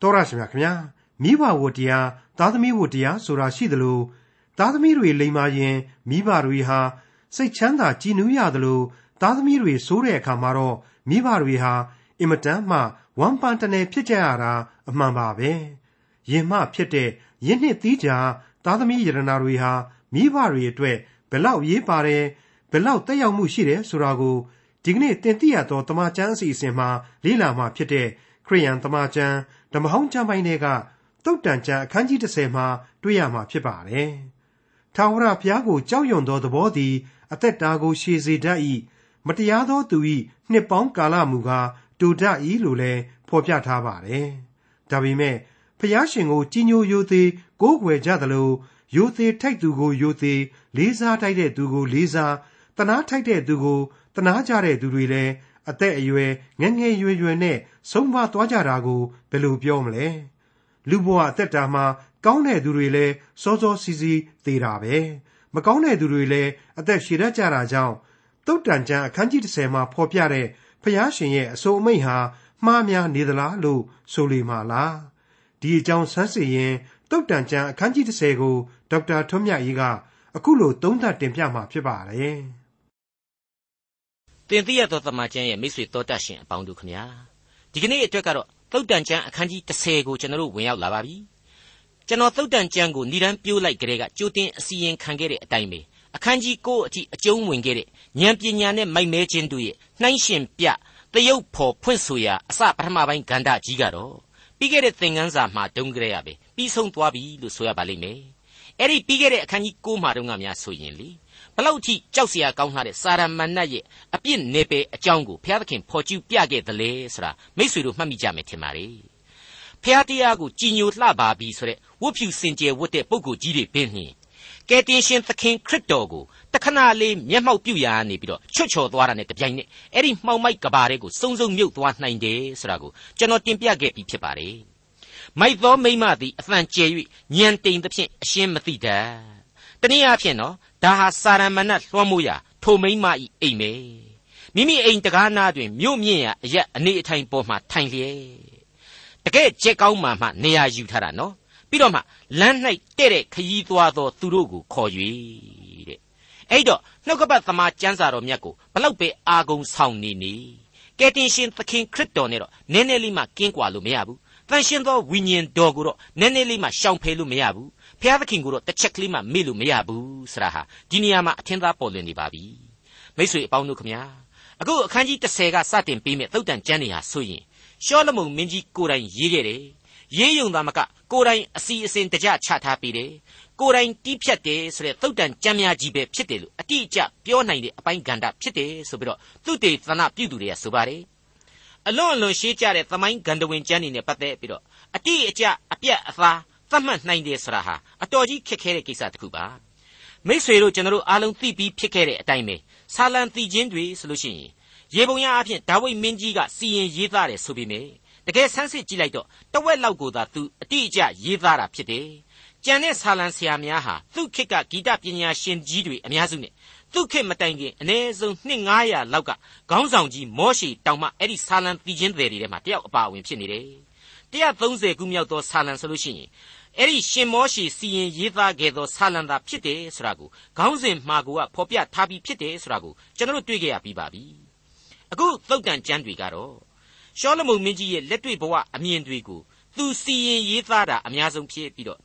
တော်ရရှိမြခင်ဗျာမိဘဝတရားသားသမီးဝတရားဆိုတာရှိသလိုသားသမီးတွေလိမ္မာရင်မိဘတွေဟာစိတ်ချမ်းသာကြည်နူးရသလိုသားသမီးတွေစိုးတဲ့အခါမှာတော့မိဘတွေဟာအင်မတန်မှဝမ်းပန်းတနေဖြစ်ကြရတာအမှန်ပါပဲရင်မှဖြစ်တဲ့ရင်းနှစ်သီးကြသားသမီးယရနာတွေဟာမိဘတွေအတွက်ဘယ်လောက်ရေးပါတယ်ဘယ်လောက်တက်ရောက်မှုရှိတယ်ဆိုတာကိုဒီကနေ့တင်ပြရသောတမချန်းအစီအစဉ်မှာလေ့လာမှဖြစ်တဲ့ ခရိယန်တမချန်းဓမ္မဟောင်းကျမ်းပိုင်းတွေကတုတ်တန်ကျမ်းအခန်းကြီး30မှာတွေ့ရမှာဖြစ်ပါတယ်။ထာဝရဘုရားကိုကြောက်ရွံ့သောသဘောသည် အသက်တာကိုရှည်စေတတ်၏မတရားသောသူ၏နှစ်ပေါင်းကာလမူကားတူတတ်၏လို့လည်းဖော်ပြထားပါတယ်။ဒါပေမဲ့ဖျားရှင်ကိုကြီးညိုယိုသေးကိုးကွယ်ကြသလိုယိုသေးထိုက်သူကိုယိုသေးလေးစားထိုက်တဲ့သူကိုလေးစားတနာထိုက်တဲ့သူကိုတနာကြတဲ့သူတွေလည်း အသက်အရွယ်ငငယ်ရွယ်ရွယ်နဲ့ဆုံးမသွားကြတာကိုဘယ်လိုပြောမလဲလူဘဝအသက်တာမှာကောင်းတဲ့သူတွေလည်းစောစောစီးစီးသေးတာပဲမကောင်းတဲ့သူတွေလည်းအသက်ရှည်တတ်ကြတာကြောင့်တုတ်တန်ကျမ်းအခန်းကြီး30မှာဖော်ပြတဲ့ဖျားရှင်ရဲ့အဆိုအမိန့်ဟာမှားများနေသလားလို့ဆိုလေမှာလားဒီအကြောင်းဆန်းစစ်ရင်တုတ်တန်ကျမ်းအခန်းကြီး30ကိုဒေါက်တာထွန်းမြတ်အေးကအခုလိုသုံးသပ်တင်ပြမှာဖြစ်ပါတယ် တင်သိရသောတမန်ကျမ်းရဲ့မိတ်ဆွေတော်တတ်ရှင်အပေါင်းတို့ခမညာဒီကနေ့အတွက်ကတော့သုတ်တန်ကျမ်းအခန်းကြီး30ကိုကျွန်တော်တို့ဝင်ရောက်လာပါပြီကျွန်တော်သုတ်တန်ကျမ်းကိုဏ္ဍန်ပြိုးလိုက်ကြတဲ့ကကြိုတင်အစီရင်ခံခဲ့တဲ့အတိုင်းပဲအခန်းကြီး9အထိအကျုံးဝင်ခဲ့တဲ့ဉာဏ်ပညာနဲ့မိုက်မဲခြင်းတို့ရဲ့နှိုင်းရှင်ပြတရုပ်ဖော်ဖွင့်ဆိုရာအစပထမပိုင်းဂန္ဓကြီးကတော့ပြီးခဲ့တဲ့သင်ခန်းစာမှာတုံးကြရပဲပြီးဆုံးသွားပြီလို့ဆိုရပါလိမ့်မယ်အဲ့ဒီပြီးခဲ့တဲ့အခန်းကြီး9မှာတုန်းကများဆိုရင်လေ ဘလောက်ထိကြောက်เสียကောင်းတဲ့စာရမဏတ်ရဲ့အပြစ်နေပယ်အကြောင်းကိုဘုရားသခင်ဖော်ကျူးပြခဲ့သလဲဆိုတာမိษွေတို့မှတ်မိကြမယ်ထင်ပါလေဘုရားတရားကိုကြည်ညိုလှပါပြီဆိုတဲ့ဝတ်ဖြူစင်ကြယ်ဝတ်တဲ့ပုဂ္ဂိုလ်ကြီးတွေပင်နှင်ကယ်တင်ရှင်သခင်ခရစ်တော်ကိုတခဏလေးမျက်မှောက်ပြုရာနေပြီးတော့ချွတ်ချော်သွားတာနဲ့တပြိုင်နက်အဲ့ဒီမှောင်မိုက်ကဘာတွေကိုစုံစုံမြုပ်သွားနိုင်တယ်ဆိုတာကိုကျွန်တော်တင်ပြခဲ့ပြီးဖြစ်ပါတယ်မိုက်သောမိမသည်အသံကျဲ၍ညံတိန်သဖြင့်အရှင်းမသိတတ်တနည်းအားဖြင့်နော် ဒါဟာစာရမဏတ်လွှမ်းမိုးရာထိုမိမဤအိမ်ပဲမိမိအိမ်တကားနာတွင်မြို့မြင့်ရာအရက်အနေအထိုင်ပေါ်မှထိုင်လျက်တကယ်ကြက်ကောင်းမှမှနေရာယူထားတာနော်ပြီးတော့မှလမ်း၌တဲ့တဲ့ခရီးသွားသောသူတို့ကိုခေါ်၍တဲ့အဲ့တော့နှုတ်ကပတ်သမားကျမ်းစာတော်မြတ်ကိုဘလောက်ပဲအာဂုံဆောင်နေနေကယ်တင်ရှင်သခင်ခရစ်တော်နဲ့တော့နည်းနည်းလေးမှကင်းကွာလို့မရဘူးတန်ရှင်သောဝိညာဉ်တော်ကိုတော့နည်းနည်းလေးမှရှောင်ဖယ်လို့မရဘူး ဖျားသခင်ကိုတော့တစ်ချက်ကလေးမှမေ့လို့မရဘူးဆရာဟာဒီနေရာမှာအထင်သာပေါ်လွင်နေပါပြီမိတ်ဆွေအပေါင်းတို့ခမညာအခုအခန်းကြီး30ကစတင်ပေးမဲ့သုတ်တန်ကျမ်းတွေဟာဆိုရင်ရှောလမုန်မင်းကြီးကိုယ်တိုင်ရေးခဲ့တယ်ရေးယုံသားမကကိုယ်တိုင်အစီအစဉ်တကြချထားပေးတယ်ကိုယ်တိုင်တီးဖြတ်တယ်ဆိုတဲ့သုတ်တန်ကြမ်းများကြီးပဲဖြစ်တယ်လို့အတိအကျပြောနိုင်တဲ့အပိုင်းကဏ္ဍဖြစ်တယ်ဆိုပြီးတော့သူတေသနာပြုသူတွေကဆိုပါတယ်အလွန်အလွန်ရှေးကြတဲ့သမိုင်းဂန္ဓဝင်ကျမ်းတွေနဲ့ပတ်သက်ပြီးတော့အတိအကျအပြတ်အသား သတ်မှတ်နိုင်တယ်ဆိုတာဟာအတော်ကြီးခက်ခဲတဲ့ကိစ္စတစ်ခုပါမိษွေတို့ကျွန်တော်တို့အားလုံးသိပြီးဖြစ်ခဲ့တဲ့အတိုင်းပဲဆာလံတီချင်းတွေဆိုလို့ရှိရင်ရေပုံရအဖြစ်ဒါဝိဒ်မင်းကြီးကစီရင်ရေးသားတယ်ဆိုပေမယ့်တကယ်ဆန်းစစ်ကြည့်လိုက်တော့တဝက်လောက်ကိုသာသူအတိအကျရေးသားတာဖြစ်တယ်။ကြံတဲ့ဆာလံဆရာများဟာသူ့ခေတ်ကဂီတပညာရှင်ကြီးတွေအများစုနဲ့သူ့ခေတ်မတိုင်ခင်အနည်းဆုံးနှစ်900လောက်ကခေါင်းဆောင်ကြီးမောရှိတောင်မှအဲ့ဒီဆာလံတီချင်းတွေတွေထဲမှာတယောက်အပါအဝင်ဖြစ်နေတယ်။130ခုမြောက်သောဆာလံဆိုလို့ရှိရင် အဲ့ဒီရှင်မောရှိစီရင်ရေးသားခဲ့သောဆာလံသာဖြစ်တယ်ဆိုတာကိုခေါင်းစဉ်မှာကိုကဖော်ပြထားပြီးဖြစ်တယ်ဆိုတာကိုကျွန်တော်တို့တွေ့ကြရပြီးပါပြီ။အခုသုတ်တန်ကျမ်းတွေကတော့ရှောလမုန်မင်းကြီးရဲ့လက်တွေ့ဘဝအမြင်တွေကိုသူစီရင်ရေးသားတာအများဆုံးဖြစ်ပြီးတော့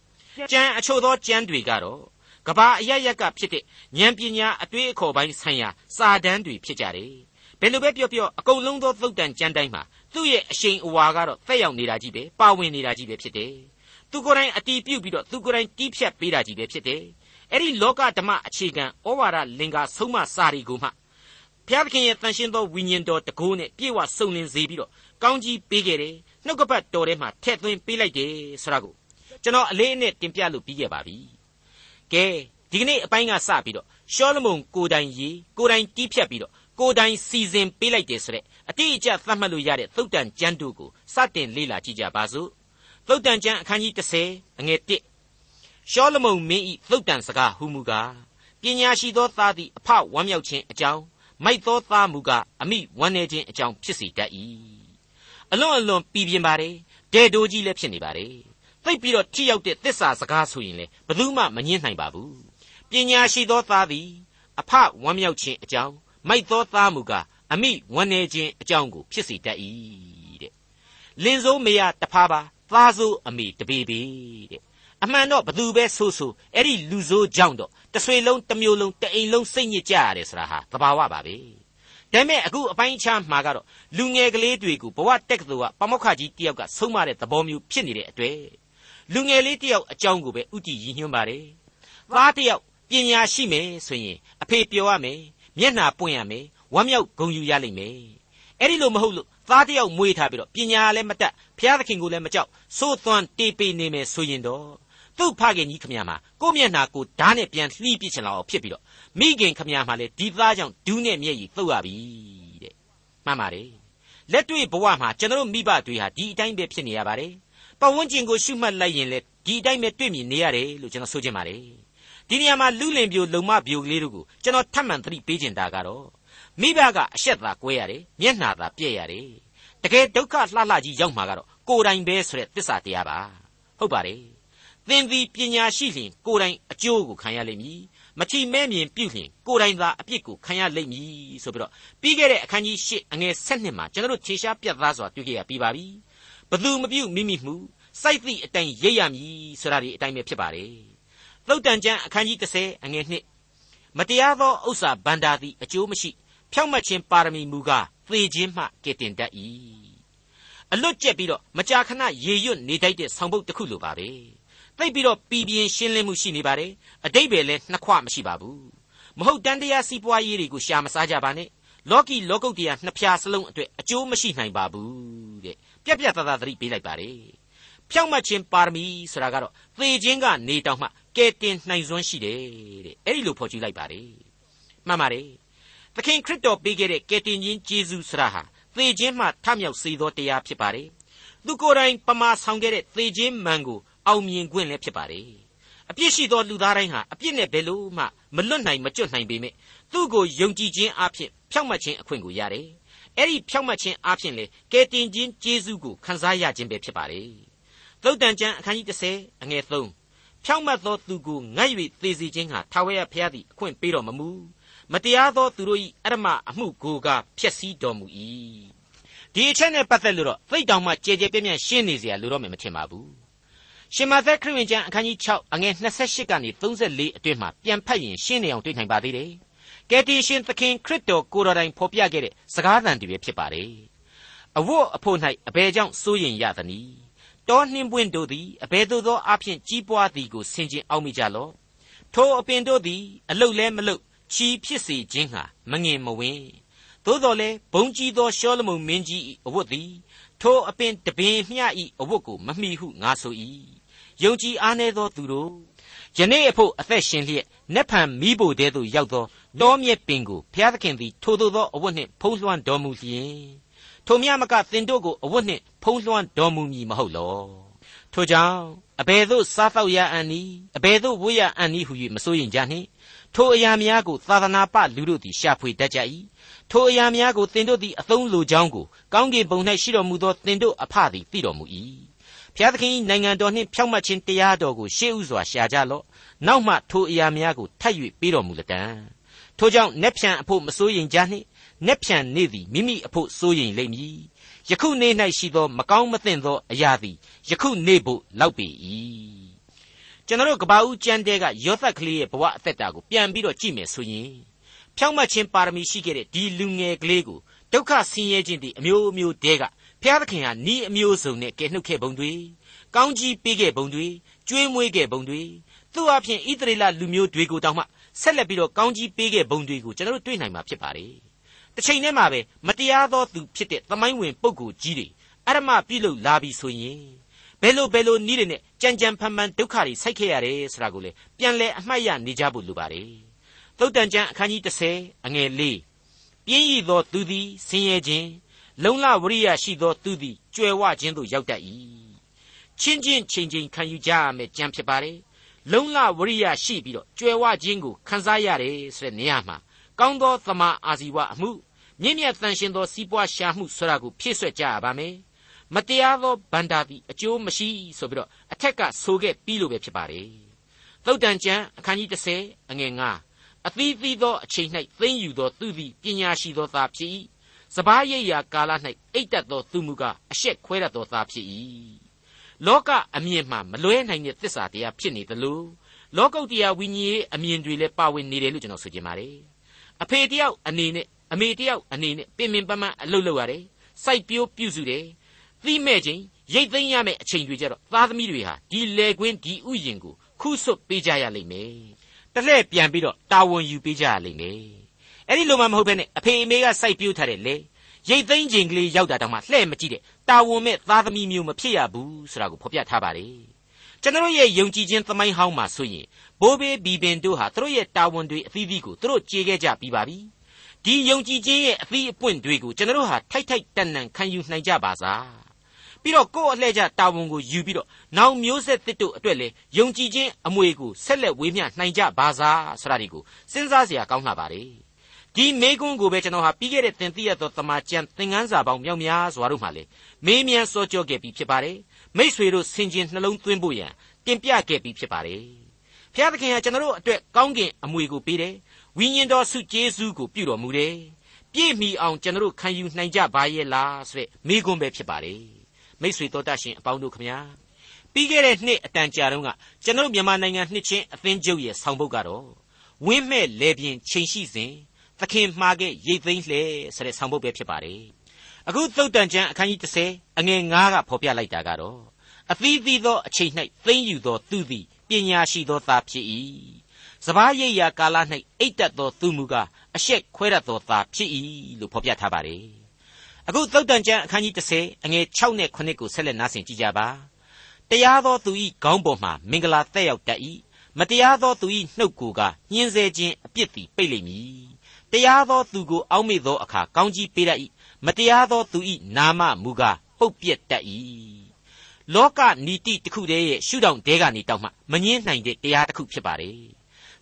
ကျမ်းအချို့သောကျမ်းတွေကတော့ကဘာအရရက်ကဖြစ်တဲ့ဉာဏ်ပညာအတွေ့အခေါ်ပိုင်းဆိုင်ရာစာတမ်းတွေဖြစ်ကြတယ်ဘယ်လိုပဲပြောပြောအကုန်လုံးသောသုတ်တန်ကျမ်းတိုင်းမှာသူ့ရဲ့အရှိန်အဝါကတော့ဖက်ရောက်နေတာကြီးပဲပါဝင်နေတာကြီးပဲဖြစ်တယ် သူကိုယ်တိုင်အတီးပြုတ်ပြီးတော့သူကိုယ်တိုင်တီးဖြတ်ပေးတာကြီးပဲဖြစ်တယ်အဲ့ဒီလောကဓမ္မအခြေခံဩဝါဒလင်္ကာဆုံးမစာရီကိုမှဘုရားသခင်ရဲ့တန်ရှင်းသောဝိညာဉ်တော်တကိုးနဲ့ပြေဝစုံလင်စေပြီးတော့ကောင်းကြီးပေးခဲ့တယ်နှုတ်ကပတ်တော်ထဲမှာထည့်သွင်းပေးလိုက်တယ်ဆိုတာကိုကျွန်တော်အလေးအနက်တင်ပြလို့ပြီးခဲ့ပါပြီကဲဒီကနေ့အပိုင်းကစပြီးတော့ရှောလမုန်ကိုတိုင်ရေးကိုတိုင်တီးဖြတ်ပြီးတော့ကိုတိုင်စီစဉ်ပေးလိုက်တယ်ဆိုတဲ့အတိအကျသတ်မှတ်လို့ရတဲ့သုတ်တန်ကျမ်းတို့ကိုစတင်လေ့လာကြည့်ကြပါစို့ သုတ်တန်ကျမ်းအခန်းကြီး30အငယ်1ရှောလမုန်မင်းဤသုတ်တန်စကားဟူမူကားပညာရှိသောသားသည်အဖဝမ်းမြောက်ခြင်းအကြောင်းမိုက်သောသားမူကားအမိဝမ်းနေခြင်းအကြောင်းဖြစ်စေတတ်၏အလွန်အလွန်ပြည်ပြင်းပါတယ်ဒဒဲတိုးကြီးလည်းဖြစ်နေပါတယ်သိပ်ပြီးတော့ထိရောက်တဲ့သစ္စာစကားဆိုရင်လေဘယ်သူမှမငင်းနိုင်ပါဘူးပညာရှိသောသားသည်အဖဝမ်းမြောက်ခြင်းအကြောင်းမိုက်သောသားမူကားအမိဝမ်းနေခြင်းအကြောင်းကိုဖြစ်စေတတ်၏တဲ့လင်စိုးမရတဖားပါ သားစိုးအမိတပေပေတဲ့အမှန်တော့ဘသူပဲဆိုဆိုအဲ့ဒီလူစိုးကြောင့်တော့တဆွေလုံးတစ်မျိုးလုံးတအိမ်လုံးစိတ်ညစ်ကြရတယ်ဆိုတာဟာသဘာဝပါပဲဒါပေမဲ့အခုအပိုင်းအခြားမှာကတော့လူငယ်ကလေးတွေကိုဘဝတက်ကတူကပမောက္ခကြီးတယောက်ကဆုံးမတဲ့သဘောမျိုးဖြစ်နေတဲ့အတွေ့လူငယ်လေးတယောက်အကြောင်းကိုပဲဥတီရည်ညွှန်းပါတယ်သားတယောက်ပညာရှိမယ်ဆိုရင်အဖေပြောရမယ်မျက်နှာပွင့်ရမယ်ဝမ်းမြောက်ဂုဏ်ယူရလိမ့်မယ်အဲ့ဒီလိုမဟုတ်လို့ သားတယောက်မွေးထားပြီးတော့ပညာလည်းမတတ်ဖျားသခင်ကိုလည်းမကြောက်စိုးသွမ်းတေးပေနေမယ်ဆိုရင်တော့သူ့ဖခင်ကြီးခမရမှာကိုမျက်နှာကိုဓာတ်နဲ့ပြန်လှီးပစ်ချင်လောက်ဖြစ်ပြီးတော့မိခင်ခမရမှာလည်းဒီသားကြောင့်ဒူးနဲ့မျက်ရည်သုတ်ရပြီတဲ့မှန်ပါတယ်လက်တွေ့ဘဝမှာကျွန်တော်မိဘတွေဟာဒီအတိုင်းပဲဖြစ်နေရပါတယ်ပတ်ဝန်းကျင်ကိုရှုမှတ်လိုက်ရင်လည်းဒီအတိုင်းပဲတွေ့မြင်နေရတယ်လို့ကျွန်တော်ဆိုချင်ပါတယ်ဒီနေရာမှာလူလင်ပြိုလုံမပြိုကလေးတို့ကိုကျွန်တော်ထပ်မံသတိပေးချင်တာကတော့ မိဘကအရှက်သာကွဲရတယ်မျက်နှာသာပြည့်ရတယ်တကယ်ဒုက္ခလှလှကြီးရောက်မှာကတော့ကိုယ်တိုင်ပဲဆိုတဲ့သစ္စာတရားပါဟုတ်ပါတယ်သင်သည်ပညာရှိလျင်ကိုယ်တိုင်အကျိုးကိုခံရလိမ့်မည်မချီမဲ့မြင်ပြုလျင်ကိုယ်တိုင်သာအပြစ်ကိုခံရလိမ့်မည်ဆိုပြီးတော့ပြီးခဲ့တဲ့အခန်းကြီး၈အငယ်၁၂မှာကျွန်တော်တို့ခြေရှားပြတ်သားစွာတွေ့ကြရပြီးပါပြီဘသူမပြုမိမိမှုစိုက်သည့်အတိုင်းရိပ်ရမည်ဆိုတာဒီအတိုင်းပဲဖြစ်ပါတယ်သုတ်တန်ကျမ်းအခန်းကြီး30အငယ်1မတရားသောဥစ္စာဗန္တာသည်အကျိုးမရှိ ဖြောင့်မတ်ခြင်းပါရမီမူကားသေခြင်းမှကယ်တင်တတ်၏အလွတ်ကျက်ပြီးတော့မကြာခဏရေရွတ်နေတတ်တဲ့ဆောင်ပုဒ်တစ်ခုလိုပါပဲသိပ်ပြီးတော့ပြည်ပြင်းရှင်းလင်းမှုရှိနေပါတယ်အတိတ်ပဲလဲနှစ်ခွမရှိပါဘူးမဟုတ်တန်တရားစီးပွားရေးတွေကိုရှာမစားကြပါနဲ့လောကီလောကုတ်တရားနှစ်ဖြာစလုံးအတွက်အကျိုးမရှိနိုင်ပါဘူးတဲ့ပြက်ပြက်သားသားသတိပေးလိုက်ပါတယ်ဖြောင့်မတ်ခြင်းပါရမီဆိုတာကတော့သေခြင်းကနေတောင်မှကဲတင်နိုင်စွမ်းရှိတယ်တဲ့အဲ့ဒီလိုဖော်ကျူးလိုက်ပါတယ်မှန်ပါတယ် သခင်ခရစ်တော်ပေးခဲ့တဲ့ကယ်တင်ခြင်းကျေးဇူးဆရာဟာသေခြင်းမှထမြောက်စေသောတရားဖြစ်ပါတယ်သူကိုယ်တိုင်ပမာဆောင်ခဲ့တဲ့သေခြင်းမှန်ကိုအောင်မြင်ခွင့်လည်းဖြစ်ပါတယ်အပြစ်ရှိသောလူသားတိုင်းဟာအပြစ်နဲ့ဘယ်လို့မှမလွတ်နိုင်မကျွတ်နိုင်ပေမဲ့သူ့ကိုယုံကြည်ခြင်းအဖြစ်ဖြောက်မှတ်ခြင်းအခွင့်ကိုရတယ်အဲ့ဒီဖြောက်မှတ်ခြင်းအဖြစ်လေကယ်တင်ခြင်းကျေးဇူးကိုခံစားရခြင်းပဲဖြစ်ပါတယ်သုတ်တန်ကျမ်းအခန်းကြီး30အငယ်3ဖြောက်မှတ်သောသူကိုငတ်၍သေစေခြင်းဟာထာဝရဘုရားသည်အခွင့်ပေးတော်မမူ မတရားသောသူတို့၏အရမအမှုကိုကဖျက်ဆီးတော်မူ၏ဒီအချက်နဲ့ပတ်သက်လို့တော့သိတောင်မှကြဲကြဲပြန့်ပြန့်ရှင်းနေเสียလို့တော့မထင်ပါဘူးရှင်မသက်ခရစ်ဝင်ကျမ်းအခန်းကြီး6အငယ်28ကနေ34အတွင်းမှာပြန်ဖတ်ရင်ရှင်းနေအောင်တွေ့နိုင်ပါသေးတယ်ကယ်တင်ရှင်သခင်ခရစ်တော်ကိုတော်တိုင်ဖော်ပြခဲ့တဲ့စကားသံတွေပဲဖြစ်ပါတယ်အဝတ်အဖို့၌အဘယ်ကြောင့်စိုးရင်ရသနည်းတောနှင်းပွင့်တို့သည်အဘယ်သို့သောအဖြစ်ကြီးပွားသည်ကိုဆင်ခြင်အောင်မိကြလော့ထိုအပင်တို့သည်အလုတ်လဲမလုတ် ချီဖြစ်စေခြင်းဟာမငင်မဝင်းသို့တော်လည်းဘုံကြီးသောရှောလမုန်မင်းကြီး၏အဝတ်သည်ထိုအပင်တပင်မျှ၏အဝတ်ကိုမမှီဟုငါဆို၏ယုံကြည်အားနည်းသောသူတို့ယနေ့အဖို့အသက်ရှင်လျက်နက်ဖန်မိဖို့တဲသို့ရောက်သောတောမြက်ပင်ကိုဘုရားသခင်သည်ထိုသို့သောအဝတ်နှင့်ဖုံးလွှမ်းတော်မူလျင်ထိုမြတ်မကသင်တို့ကိုအဝတ်နှင့်ဖုံးလွှမ်းတော်မူမည်မဟုတ်လောထိုကြောင့်အဘယ်သို့စားတော့ရအံ့ဤအဘယ်သို့ဝိရအံ့ဤဟု၍မစိုးရင်ကြနှင့် ထိုအရာများကိုသာသနာပလူတို့သည်ရှာဖွေတတ်ကြ၏ထိုအရာများကိုသင်တို့သည်အသုံးလိုကြောင်းကိုကောင်းကင်ဘုံ၌ရှိတော်မူသောသင်တို့အဖသည်သိတော်မူ၏ဖျားသခင်နိုင်ငံတော်နှင့်ဖြောင့်မတ်ခြင်းတရားတော်ကိုရှေးဥစွာရှာကြလော့နောက်မှထိုအရာများကိုထပ်၍ပေးတော်မူလတံထိုကြောင့်နက်ဖြန်အဖို့မစိုးရင်ကြနှင့်နက်ဖြန်နေ့သည်မိမိအဖို့စိုးရင်လိမ့်မည်ယခုနေ့၌ရှိသောမကောင်းမသင့်သောအရာသည်ယခုနေ့ဖို့လောက်ပေ၏ ကျွန်တော်တို့ကဘာဦးကျမ်းတဲကယောသက်ကလေးရဲ့ဘဝအသက်တာကိုပြန်ပြီးတော့ကြည့်မယ်ဆိုရင်ဖြောင့်မတ်ခြင်းပါရမီရှိခဲ့တဲ့ဒီလူငယ်ကလေးကိုဒုက္ခဆင်းရဲခြင်းတွေအမျိုးမျိုးတဲကဘုရားသခင်ဟာဤအမျိုးစုံနဲ့ကယ်နှုတ်ခဲ့ပုံတွေကောင်းကြီးပေးခဲ့ပုံတွေကျွေးမွေးခဲ့ပုံတွေသူ့အဖြစ်ဣသရေလလူမျိုးတွေကိုတောင်မှဆက်လက်ပြီးတော့ကောင်းကြီးပေးခဲ့ပုံတွေကိုကျွန်တော်တို့တွေ့နိုင်မှာဖြစ်ပါတယ်တစ်ချိန်တည်းမှာပဲမတရားသောသူဖြစ်တဲ့သမိုင်းဝင်ပုဂ္ဂိုလ်ကြီးတွေအရမပြုလုပ်လာပြီဆိုရင် ဘယ်လိုဘယ်လိုနည်းတွေနဲ့ကြံကြံဖန်ဖန်ဒုက္ခတွေဆိုက်ခဲ့ရတယ်ဆိုတာကိုလေပြန်လဲအမှတ်ရနေကြဖို့လိုပါတယ်သုတ်တန်ကျမ်းအခန်းကြီး30အငယ်၄ပြင်းရည်သောသူသည်ဆင်းရဲခြင်းလုံလဝရိယရှိသောသူသည်ကြွယ်ဝခြင်းသို့ရောက်တတ်၏ချင်းချင်းချိန်ချိန်ခံယူကြရမယ်ကြံဖြစ်ပါတယ်လုံလဝရိယရှိပြီးတော့ကြွယ်ဝခြင်းကိုခံစားရတယ်ဆိုတဲ့နေရာမှာကောင်းသောသမာအာဇီဝအမှုမြင့်မြတ်တန်ရှင်သောစီးပွားရှာမှုဆိုတာကိုဖြည့်ဆွက်ကြရပါမယ် မတရားသောဗန္တာသည်အကျိုးမရှိဆိုပြီးတော့အထက်ကဆိုခဲ့ပြီးလို့ပဲဖြစ်ပါတယ်သုတ်တန်ကျမ်းအခန်းကြီး30အငယ်9အသီးသီးသောအချိန်၌သိမ့်ယူသောသူသည်ပညာရှိသောသားဖြစ်၏စပားရိပ်ရာကာလ၌အိတ်တက်သောသူမူကားအရှက်ခွဲတတ်သောသားဖြစ်၏လောကအမြင်မှမလွဲနိုင်တဲ့သစ္စာတရားဖြစ်နေသလိုလောကုတ်တရားဝိညာဉ်ရေးအမြင်တွေလည်းပါဝင်နေတယ်လို့ကျွန်တော်ဆိုချင်ပါတယ်အဖေတယောက်အနေနဲ့အမေတယောက်အနေနဲ့ပင်ပင်ပန်းပန်းအလုပ်လုပ်ရတယ်စိုက်ပျိုးပြုစုတယ် သီးမဲ့ခြင်းရိတ်သိမ်းရမယ့်အချိန်တွေကြတော့သားသမီးတွေဟာဒီလေကွင်းဒီဥယျင်ကိုခုဆွတ်ပေးကြရလိမ့်မယ်တလှည့်ပြန်ပြီးတော့တာဝန်ယူပေးကြရလိမ့်မယ်အဲ့ဒီလိုမှမဟုတ်ဘဲနဲ့အဖေအမေကစိုက်ပျိုးထားတဲ့လေရိတ်သိမ်းခြင်းကလေးရောက်တာတောင်မှလှဲ့မကြည့်တဲ့တာဝန်မဲ့သားသမီးမျိုးမဖြစ်ရဘူးဆိုတာကိုဖော်ပြထားပါတယ်ကျွန်တော်ရဲ့ယုံကြည်ခြင်းသမိုင်းဟောင်းမှာဆိုရင်ဘိုးဘေးဘီပင်တို့ဟာသူတို့ရဲ့တာဝန်တွေအသီးသီးကိုသူတို့ကြေခဲ့ကြပြီးပါပြီဒီယုံကြည်ခြင်းရဲ့အသီးအပွင့်တွေကိုကျွန်တော်ဟာထိုက်ထိုက်တန်တန်ခံယူနိုင်ကြပါစား ပြီးတော့ကိုယ့်အလှည့်ကျတာဝန်ကိုယူပြီးတော့နောက်မျိုးဆက်သစ်တို့အတွက်လည်းယုံကြည်ခြင်းအမွေကိုဆက်လက်ဝေမျှနိုင်ကြပါစားဆိုတာဒီကိုစဉ်းစားစရာကောင်းလှပါလေဒီမေကွန်းကိုပဲကျွန်တော်ဟာပြီးခဲ့တဲ့သင်သိရသောတမန်ကျန်သင်ခန်းစာပေါင်းမြောက်များစွာတို့မှလည်းမေးမြန်းစောကြောခဲ့ပြီးဖြစ်ပါတယ်မိษွေတို့ဆင်ခြင်နှလုံးသွင်းဖို့ရန်တင်ပြခဲ့ပြီးဖြစ်ပါတယ်ဘုရားသခင်ဟာကျွန်တော်တို့အတွက်ကောင်းကင်အမွေကိုပေးတယ်ဝိညာဉ်တော်ဆုကျေးဇူးကိုပြုတော်မူတယ်ပြည့်မီအောင်ကျွန်တော်တို့ခံယူနိုင်ကြပါရဲ့လားဆိုတဲ့မိကွန်းပဲဖြစ်ပါတယ် မိษွေတော်တတ်ရှင်အပေါင်းတို့ခမညာပြီးခဲ့တဲ့နှစ်အတန်ကြာတုန်းကကျွန်တော်မြန်မာနိုင်ငံနှစ်ချင်းအသင်းချုပ်ရဲ့ဆောင်ပုဒ်ကတော့ဝင်းမဲ့လေပြင်းချိန်ရှိစဉ်သခင်မှားခဲ့ရိတ်သိမ်းလှဲဆိုတဲ့ဆောင်ပုဒ်ပဲဖြစ်ပါတယ်အခုသုတ်တန်ကျမ်းအခန်းကြီး30အငယ်9ကဖော်ပြလိုက်တာကတော့အသီးသီးသောအချိန်၌သိမ့်ယူသောသူသည်ပညာရှိသောသားဖြစ်၏စပားရိပ်ရာကာလ၌အိတ်တက်သောသူမူကားအရှက်ခွဲတတ်သောသားဖြစ်၏လို့ဖော်ပြထားပါတယ် အခုသုတ်တန်ကျမ်းအခန်းကြီး30အငယ်6နဲ့9ကိုဆက်လက်နားဆင်ကြကြပါတရားသောသူ၏ခေါင်းပေါ်မှာမင်္ဂလာတက်ရောက်တတ်၏မတရားသောသူ၏နှုတ်ကိုကညှင်းဆဲခြင်းအပြစ်သည်ပိတ်လိမ့်မည်တရားသောသူကိုအောက်မေ့သောအခါကောင်းကြီးပေးတတ်၏မတရားသောသူ၏နာမမူကားပုတ်ပြက်တတ်၏လောကနီတိတစ်ခုတည်းရဲ့ရှုထောင့်တဲကနေတောက်မှမငင်းနိုင်တဲ့တရားတစ်ခုဖြစ်ပါတယ်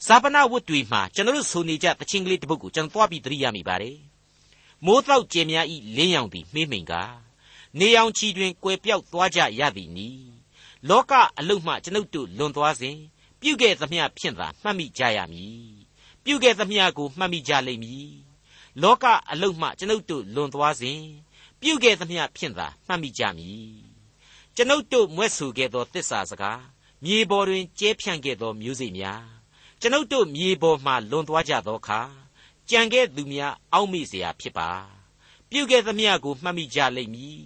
ဇာပနာဝတ်တွေမှာကျွန်တော်တို့ဆိုနေကြတခြင်းကလေးတစ်ပုဒ်ကိုကျွန်တော်သွားပြီးသတိရမိပါတယ် မိုးတော့ကျင်များဤလင်းရောင်သည်မှေးမိန်ကနေရောင်ချီတွင်ကွယ်ပြောက်သွားကြရသည်နီလောကအလုတ်မှကျွန်ုပ်တို့လွန်သွားစဉ်ပြုခဲ့သမျှဖြင့်သာမှတ်မိကြရမည်ပြုခဲ့သမျှကိုမှတ်မိကြလိမ့်မည်လောကအလုတ်မှကျွန်ုပ်တို့လွန်သွားစဉ်ပြုခဲ့သမျှဖြင့်သာမှတ်မိကြမည်ကျွန်ုပ်တို့မွဲ့ဆူခဲ့သောတစ္ဆာစကားမြေပေါ်တွင်ကျဲဖြန့်ခဲ့သောမျိုးစေ့များကျွန်ုပ်တို့မြေပေါ်မှလွန်သွားကြသောအခါ ကြံခဲ့သူများအောက်မေ့เสียဖြစ်ပါ ပြုခဲ့သမျှကိုမှတ်မိကြလိမ့်မည်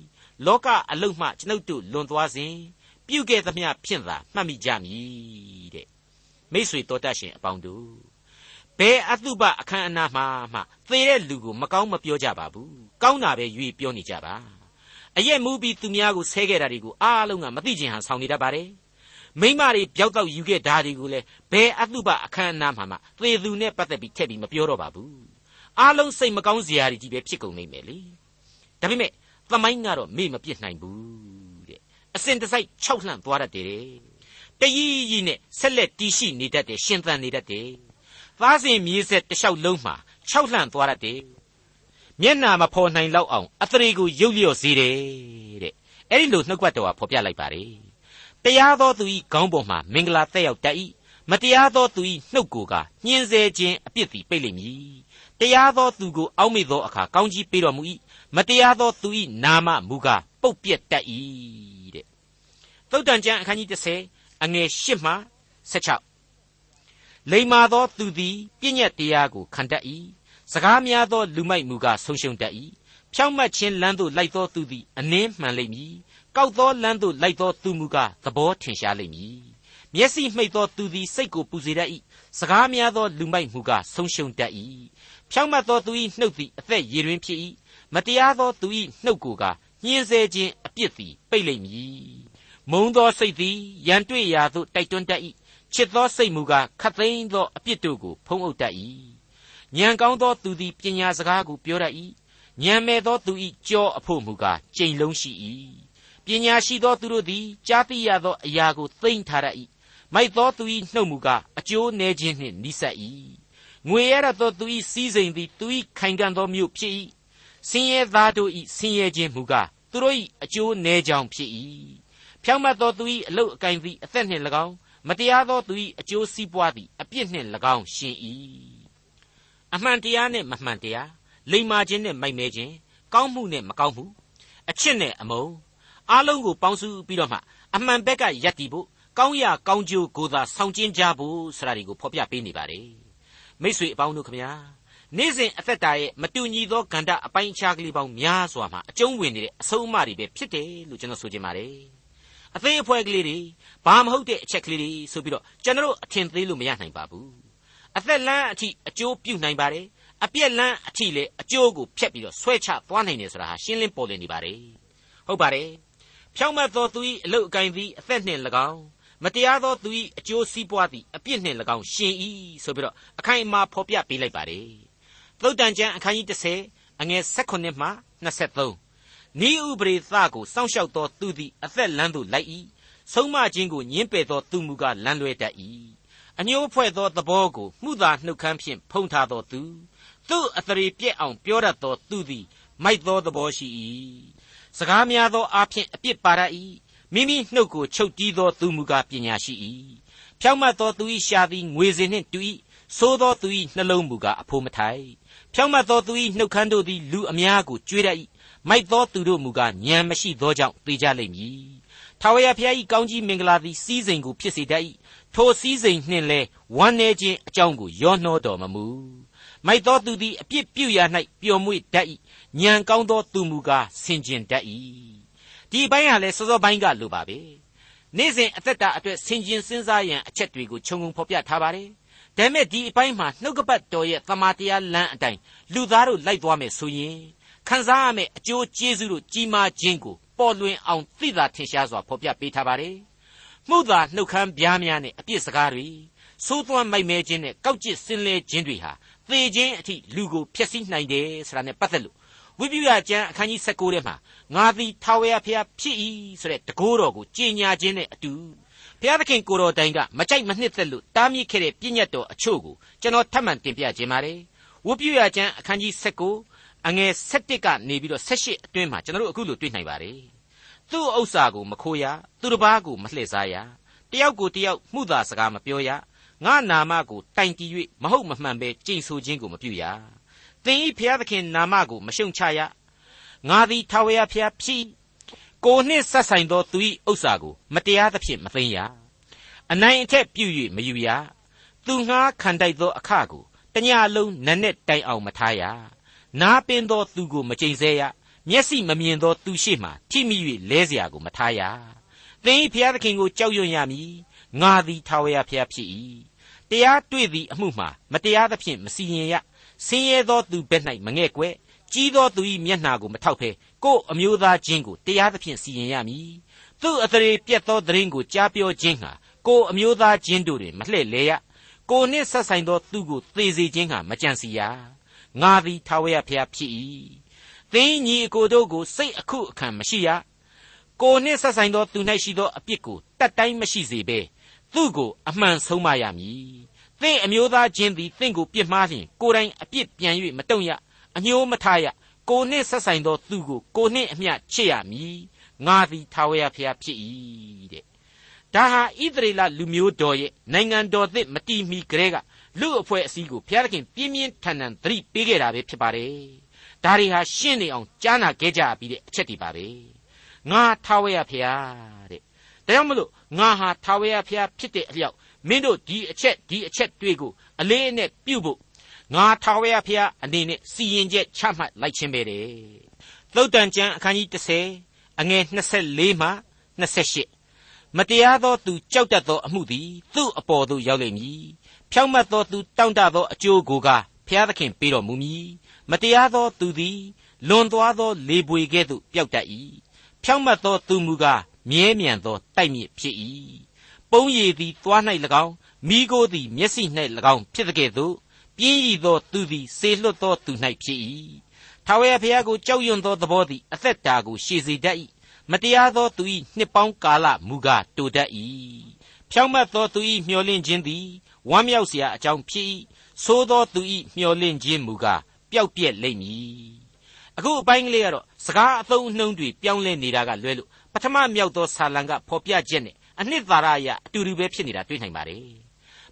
လောကအလုတ်မှကျွန်ုပ်တို့လွန်သွားစဉ်ပြုခဲ့သမျှဖြင့်သာမှတ်မိကြမည်တဲ့မိษွေတော်တတ်ရှင်အပေါင်းတို့ဘယ်အတုပအခမ်းအနားမှာမှသေတဲ့လူကိုမကောင်းမပြောကြပါဘူးကောင်းတာပဲရွေးပြောနေကြပါအရက်မူပြီးသူများကိုဆဲခဲ့တာတွေကိုအားလုံးကမသိချင်ဟန်ဆောင်နေတတ်ပါတယ် မိမတွေပျောက်တော့ယူခဲ့ဓာတွေကိုလည်းဘယ်အတုပအခမ်းအနားမှာမှသေသူနဲ့ပတ်သက်ပြီးထည့်ပြီးမပြောတော့ပါဘူးအားလုံးစိတ်မကောင်းစရာတွေကြီးပဲဖြစ်ကုန်နေမယ်လေဒါပေမဲ့သမိုင်းကတော့မေ့မပြစ်နိုင်ဘူးတဲ့အစဉ်တစိုက်ခြောက်လှန့်သွားတတ်တယ်တရီးရီနဲ့ဆက်လက်တီးရှိနေတတ်တယ်ရှင်သန်နေတတ်တယ်သားစဉ်မြေးဆက်တလျှောက်လုံးမှာခြောက်လှန့်သွားတတ်တယ်မျက်နာမဖော်နိုင်လောက်အောင်အသရေကိုရုပ်လျော့စေတယ်တဲ့အဲ့ဒီလိုနှုတ်ကပတ်တော်ကဖော်ပြလိုက်ပါတယ် တရားသောသူ၏ခေါင်းပေါ်မှာမင်္ဂလာတက်ရောက်တတ်၏မတရားသောသူ၏နှုတ်ကိုကညှင်းဆဲခြင်းအပြစ်သည်ပိတ်လိမ့်မည်တရားသောသူကိုအောက်မေ့သောအခါကောင်းကြီးပေးတော်မူ၏မတရားသောသူ၏နာမမူကားပုတ်ပြက်တတ်၏တဲ့သုတ်တန်ကျမ်းအခန်းကြီး30အငယ်8မှ16လိမ္မာသောသူသည်ပြည့်ညက်တရားကိုခံတတ်၏စကားများသောလူမိုက်မူကားဆုံးရှုံးတတ်၏ဖြောင့်မတ်ခြင်းလမ်းသို့လိုက်သောသူသည်အနှင်းမှန်လိမ့်မည် ကောက်သောလမ်းသို့လိုက်သောသူမူကားသဘောထင်ရှားလိမ့်မည်မျက်စိမှိတ်သောသူသည်စိတ်ကိုပူစေတတ်၏စကားများသောလူမိုက်မူကားဆုံးရှုံးတတ်၏ဖြောင့်မတ်သောသူ၏နှုတ်သည်အသက်ရည်တွင်ဖြစ်၏မတရားသောသူ၏နှုတ်ကိုကညှင်းဆဲခြင်းအပြစ်သည်ပိတ်လိမ့်မည်မုံသောစိတ်သည်ရန်တွေ့ရာသို့တိုက်တွန်းတတ်၏ချစ်သောစိတ်မူကားခတ်သိမ်းသောအပြစ်တို့ကိုဖုံးအုပ်တတ်၏ဉာဏ်ကောင်းသောသူသည်ပညာစကားကိုပြောတတ်၏ဉာဏ်မဲ့သောသူ၏ကြောအဖို့မူကားကြိမ်လုံးရှိ၏ ပညာရှိသောသူတို့သည်ကြားသိရသောအရာကိုသိမ့်ထားတတ်၏မိုက်သောသူ၏နှုတ်မူကားအကျိုးနည်းခြင်းနှင့်နိဆက်၏ငွေရသောသူ၏စည်းစိမ်သည်သူ၏ခိုင်ခံ့သောမြို့ဖြစ်၏ဆင်းရဲသားတို့၏ဆင်းရဲခြင်းမူကားသူတို့၏အကျိုးနည်းကြောင်းဖြစ်၏ဖြောင့်မတ်သောသူ၏အလုတ်အကင်သည်အသက်နှင့်၎င်းမတရားသောသူ၏အကျိုးစီးပွားသည်အပြစ်နှင့်၎င်းရှင်၏အမှန်တရားနှင့်မမှန်တရားလိမ္မာခြင်းနှင့်မိုက်မဲခြင်းကောင်းမှုနှင့်မကောင်းမှုအချစ်နဲ့အမုန်း အားလုံးကိုပေါင်းစုပြီးတော့မှအမှန်ဘက်ကယက်တည်ဖို့ကောင်းရာကောင်းကျိုးကိုသာဆောင်ကျဉ်ကြဖို့ဆိုတာဒီကိုဖော်ပြပေးနေပါတယ်မိ쇠အပေါင်းတို့ခမညာနေ့စဉ်အသက်တာရဲ့မတူညီသောကန္တအပိုင်းအခြားကလေးပေါင်းများစွာမှာအကျုံးဝင်နေတဲ့အဆုံးအမတွေပဲဖြစ်တယ်လို့ကျွန်တော်ဆိုချင်ပါတယ်အသေးအဖွဲကလေးတွေဘာမဟုတ်တဲ့အချက်ကလေးတွေဆိုပြီးတော့ကျွန်တော်အထင်သေးလို့မရနိုင်ပါဘူးအသက်လန်းအထိအကျိုးပြုနိုင်ပါတယ်အပြက်လန်းအထိလေအကျိုးကိုဖျက်ပြီးတော့ဆွဲချသွားနိုင်တယ်ဆိုတာဟာရှင်းလင်းပေါ်လွင်နေပါတယ်ဟုတ်ပါတယ် ဖြောင့်မတ်သောသူ၏အလုတ်အကင်သည်အသက်နှင့်၎င်းမတရားသောသူ၏အကျိုးစီးပွားသည်အပြစ်နှင့်၎င်းရှင်၏ဆိုပြီးတော့အခိုင်အမာဖော်ပြပေးလိုက်ပါတယ်သုတ်တန်ကျမ်းအခန်းကြီး30အငယ်16မှ23ဤဥပရိသကိုစောင့်ရှောက်သောသူသည်အသက်လန်းသို့လိုက်၏ဆုံးမခြင်းကိုညှင်းပယ်သောသူမူကားလန်းလွဲတတ်၏အညှိုးဖွဲ့သောသဘောကိုမှုသာနှုတ်ခမ်းဖြင့်ဖုံးထားသောသူသူ့အသရေပြက်အောင်ပြောတတ်သောသူသည်မိုက်သောသဘောရှိ၏ စကားများသောအားဖြင့်အပြစ်ပါရ၏မိမိနှုတ်ကိုချုပ်တီးသောသူမူကားပညာရှိ၏ဖြောင့်မတ်သောသူ၏ရှာသည်ငွေစင်နှင့်တူ၏သို့သောသူ၏နှလုံးမူကားအဖိုးမထိုက်ဖြောင့်မတ်သောသူ၏နှုတ်ခမ်းတို့သည်လူအများကိုကြွေးတတ်၏မိုက်သောသူတို့မူကားဉာဏ်မရှိသောကြောင့်သေကြလိမ့်မည်ထာဝရဘုရား၏ကောင်းကြီးမင်္ဂလာသည်စီးစိမ်ကိုဖြစ်စေတတ်၏ထိုစည်းစိမ်နှင့်လဲဝမ်းနေခြင်းအကြောင်းကိုရောနှောတော်မမူ မိုက်သောသူသည်အပြစ်ပြုရာ၌ပျော်မွေ့တတ်၏ဉာဏ်ကောင်းသောသူမူကားဆင်ခြင်တတ်၏ဒီအပိုင်းဟာလဲစောစောပိုင်းကလိုပါပဲနေ့စဉ်အသက်တာအတွက်ဆင်ခြင်စဉ်းစားရန်အချက်တွေကိုခြုံငုံဖော်ပြထားပါတယ်ဒါပေမဲ့ဒီအပိုင်းမှာနှုတ်ကပတ်တော်ရဲ့သမာတရားလမ်းအတိုင်းလူသားတို့လိုက်သွားမယ်ဆိုရင်ခံစားရမယ့်အကျိုးကျေးဇူးတို့ကြီးမားခြင်းကိုပေါ်လွင်အောင်သိသာထင်ရှားစွာဖော်ပြပေးထားပါတယ်မှုသာနှုတ်ခမ်းပြားများနဲ့အပြစ်စကားတွေစိုးသွမ်းမိုက်မဲခြင်းနဲ့ကောက်ကျစ်စင်လဲခြင်းတွေဟာ သေခြင်းအထိလူကိုဖျက်ဆီးနိုင်တယ်ဆိုတာနဲ့ပတ်သက်လို့ဝိပုယကျမ်းအခန်းကြီး16ထဲမှာငါသည်ထာဝရဘုရားဖြစ်၏ဆိုတဲ့တကိုးတော်ကိုကြေညာခြင်းနဲ့အတူဘုရားသခင်ကိုတော်တိုင်ကမကြိုက်မနှစ်သက်လို့တားမြစ်ခဲ့တဲ့ပြည့်ညတ်တော်အချို့ကိုကျွန်တော်ထပ်မံတင်ပြခြင်းပါတယ်ဝိပုယကျမ်းအခန်းကြီး16အငယ်7ကနေပြီးတော့18အတွင်းမှာကျွန်တော်တို့အခုလိုတွေ့နိုင်ပါတယ်သူ့ဥစ္စာကိုမခိုးရသူတစ်ပါးကိုမလှည့်စားရတယောက်ကိုတယောက်မှုသာစကားမပြောရ ငါနာမကိုတိုင်တည်၍မဟုတ်မမှန်ပဲကြိမ်ဆိုခြင်းကိုမပြုရသင်ဤဖျားသခင်နာမကိုမရှုံချရငါသည်ထာဝရဘုရားဖြစ်ကိုနှင့်ဆက်ဆိုင်သောသူ၏ဥစ္စာကိုမတရားသဖြင့်မသိမ်းရအနိုင်အထက်ပြု၍မယူရသူငှားခံတိုက်သောအခကိုတညလုံးနက်နဲ့တိုင်အောင်မထားရနားပင်သောသူကိုမကြိမ်ဆဲရမျက်စိမမြင်သောသူရှိမှထိမိ၍လဲเสียကိုမထားရသင်၏ဖျားသခင်ကိုကြောက်ရွံ့ရမည်ငါသည်ထာဝရဘုရားဖြစ်၏ တရားတွေ့သည့်အမှုမှာမတရားသဖြင့်မစီရင်ရဆင်းရဲသောသူဘက်၌မငဲ့ကွယ်ကြီးသောသူ၏မျက်နှာကိုမထောက်ဖဲကို့အမျိုးသားချင်းကိုတရားသဖြင့်စီရင်ရမည်သူ့အသရေပြတ်သောသတင်းကိုကြားပြောခြင်းဟာကို့အမျိုးသားချင်းတို့တွင်မလှည့်လေရကိုနှင့်ဆက်ဆိုင်သောသူကိုသေစေခြင်းဟာမကြံစီရငါသည်ထာဝရဘုရားဖြစ်၏သင်ညီအကိုတို့ကိုစိတ်အခုအခံမရှိရကိုနှင့်ဆက်ဆိုင်သောသူ၌ရှိသောအပြစ်ကိုတတ်တိုင်းမရှိစေဘဲ သူ့ကိုအမှန်ဆုံးမရမည်သင်အမျိုးသားချင်းသည်သင်ကိုပြစ်မှားလျင်ကိုယ်တိုင်အပြစ်ပြန်၍မတုံ့ရအညှိုးမထားရကိုနှင့်ဆက်ဆိုင်သောသူကိုကိုနှင့်အမျှချစ်ရမည်ငါသည်ထာဝရဘုရားဖြစ်၏တဲ့ဒါဟာဣသရေလလူမျိုးတော်ရဲ့နိုင်ငံတော်သစ်မတီးမီကလေးကလူအဖွဲ့အစည်းကိုဘုရားသခင်ပြင်းပြင်းထန်ထန်သတိပေးခဲ့တာပဲဖြစ်ပါတယ်ဒါတွေဟာရှင်းနေအောင်ကြားနာခဲ့ကြပြီးတဲ့အချက်တွေပါပဲငါထာဝရဘုရားတဲ့ဒါကြောင့်မလို့ ငါဟာထာဝရဘုရားဖြစ်တဲ့အလျောက်မင်းတို့ဒီအချက်ဒီအချက်တွေကိုအလေးအနက်ပြုဖို့ငါထာဝရဘုရားအနေနဲ့စီရင်ချက်ချမှတ်လိုက်ခြင်းပဲတဲ့သုတ်တန်ကျမ်းအခန်းကြီး30အငယ်24မှ28မတရားသောသူကြောက်တတ်သောအမှုသည်သူ့အပေါ်သို့ရောက်လိမ့်မည်ဖြောင့်မတ်သောသူတောင့်တသောအကျိုးကိုကဘုရားသခင်ပေးတော်မူမည်မတရားသောသူသည်လွန်သွားသောလေပွေကဲ့သို့ပျောက်တတ်၏ဖြောင့်မတ်သောသူမူကား မြဲမြံသောတိုက်မြစ်ဖြစ်၏ပုံရည်သည်သွား၌၎င်းမိโกသည်မျက်စိ၌၎င်းဖြစ်တဲ့ကဲ့သို့ပြင်းရည်သောသူသည်စေလွတ်သောသူ၌ဖြစ်၏ထာဝရဘုရားကိုကြောက်ရွံ့သောသဘောသည်အသက်တာကိုရှည်စေတတ်၏မတရားသောသူ၏နှစ်ပေါင်းကာလမူကားတိုတတ်၏ဖြောင့်မတ်သောသူ၏မျှော်လင့်ခြင်းသည်ဝမ်းမြောက်စရာအကြောင်းဖြစ်၏သို့သောသူ၏မျှော်လင့်ခြင်းမူကားပျောက်ပြက်လိမ့်မည်အခုအပိုင်းကလေးကတော့စကားအသုံးအနှုန်းတွေပြောင်းလဲနေတာကလွဲလို့ ထမမြောက်သောဆာလံကဖော်ပြချက်နဲ့အနှစ်သာရအရအတူတူပဲဖြစ်နေတာတွေ့နိုင်ပါတယ်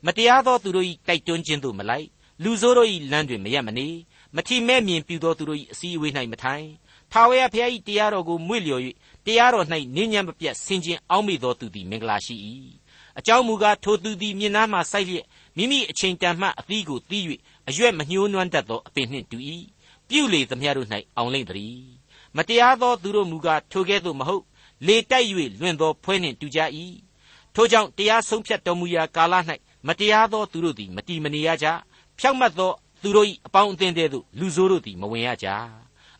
မတရားသောသူတို့၏တိုက်တွန်းခြင်းသို့မလိုက်လူဆိုးတို့၏လမ်းတွင်မရက်မနေမထီမဲ့မြင်ပြူသောသူတို့၏အစည်းအဝေး၌မထိုင်ထာဝရဘုရား၏တရားတော်ကိုမွေ့လျော်၍တရားတော်၌နင်းညံ့မပြတ်ဆင်ခြင်အောက်မေ့သောသူသည်မင်္ဂလာရှိ၏အကြောင်းမူကားထိုသူသည်မြင်နာမှစိုက်လျက်မိမိအချိန်တန်မှအသီးကိုသီး၍အရွက်မညှိုးနွမ်းတတ်သောအပင်နှင့်တူ၏ပြုလေသမျှတို့၌အောင်လိမ့်သည်မတရားသောသူတို့မူကားထိုကဲ့သို့မဟုတ် လေတိုက်၍လွင့်သောဖွဲနှင့်တူကြ၏ထိုကြောင့်တရားဆုံးဖြတ်တော်မူရာကာလ၌မတရားသောသူတို့သည်မတီမနေရကြဖြောက်မတ်သောသူတို့၏အပေါင်းအသင်းတဲသို့လူဆိုးတို့သည်မဝင်ရကြ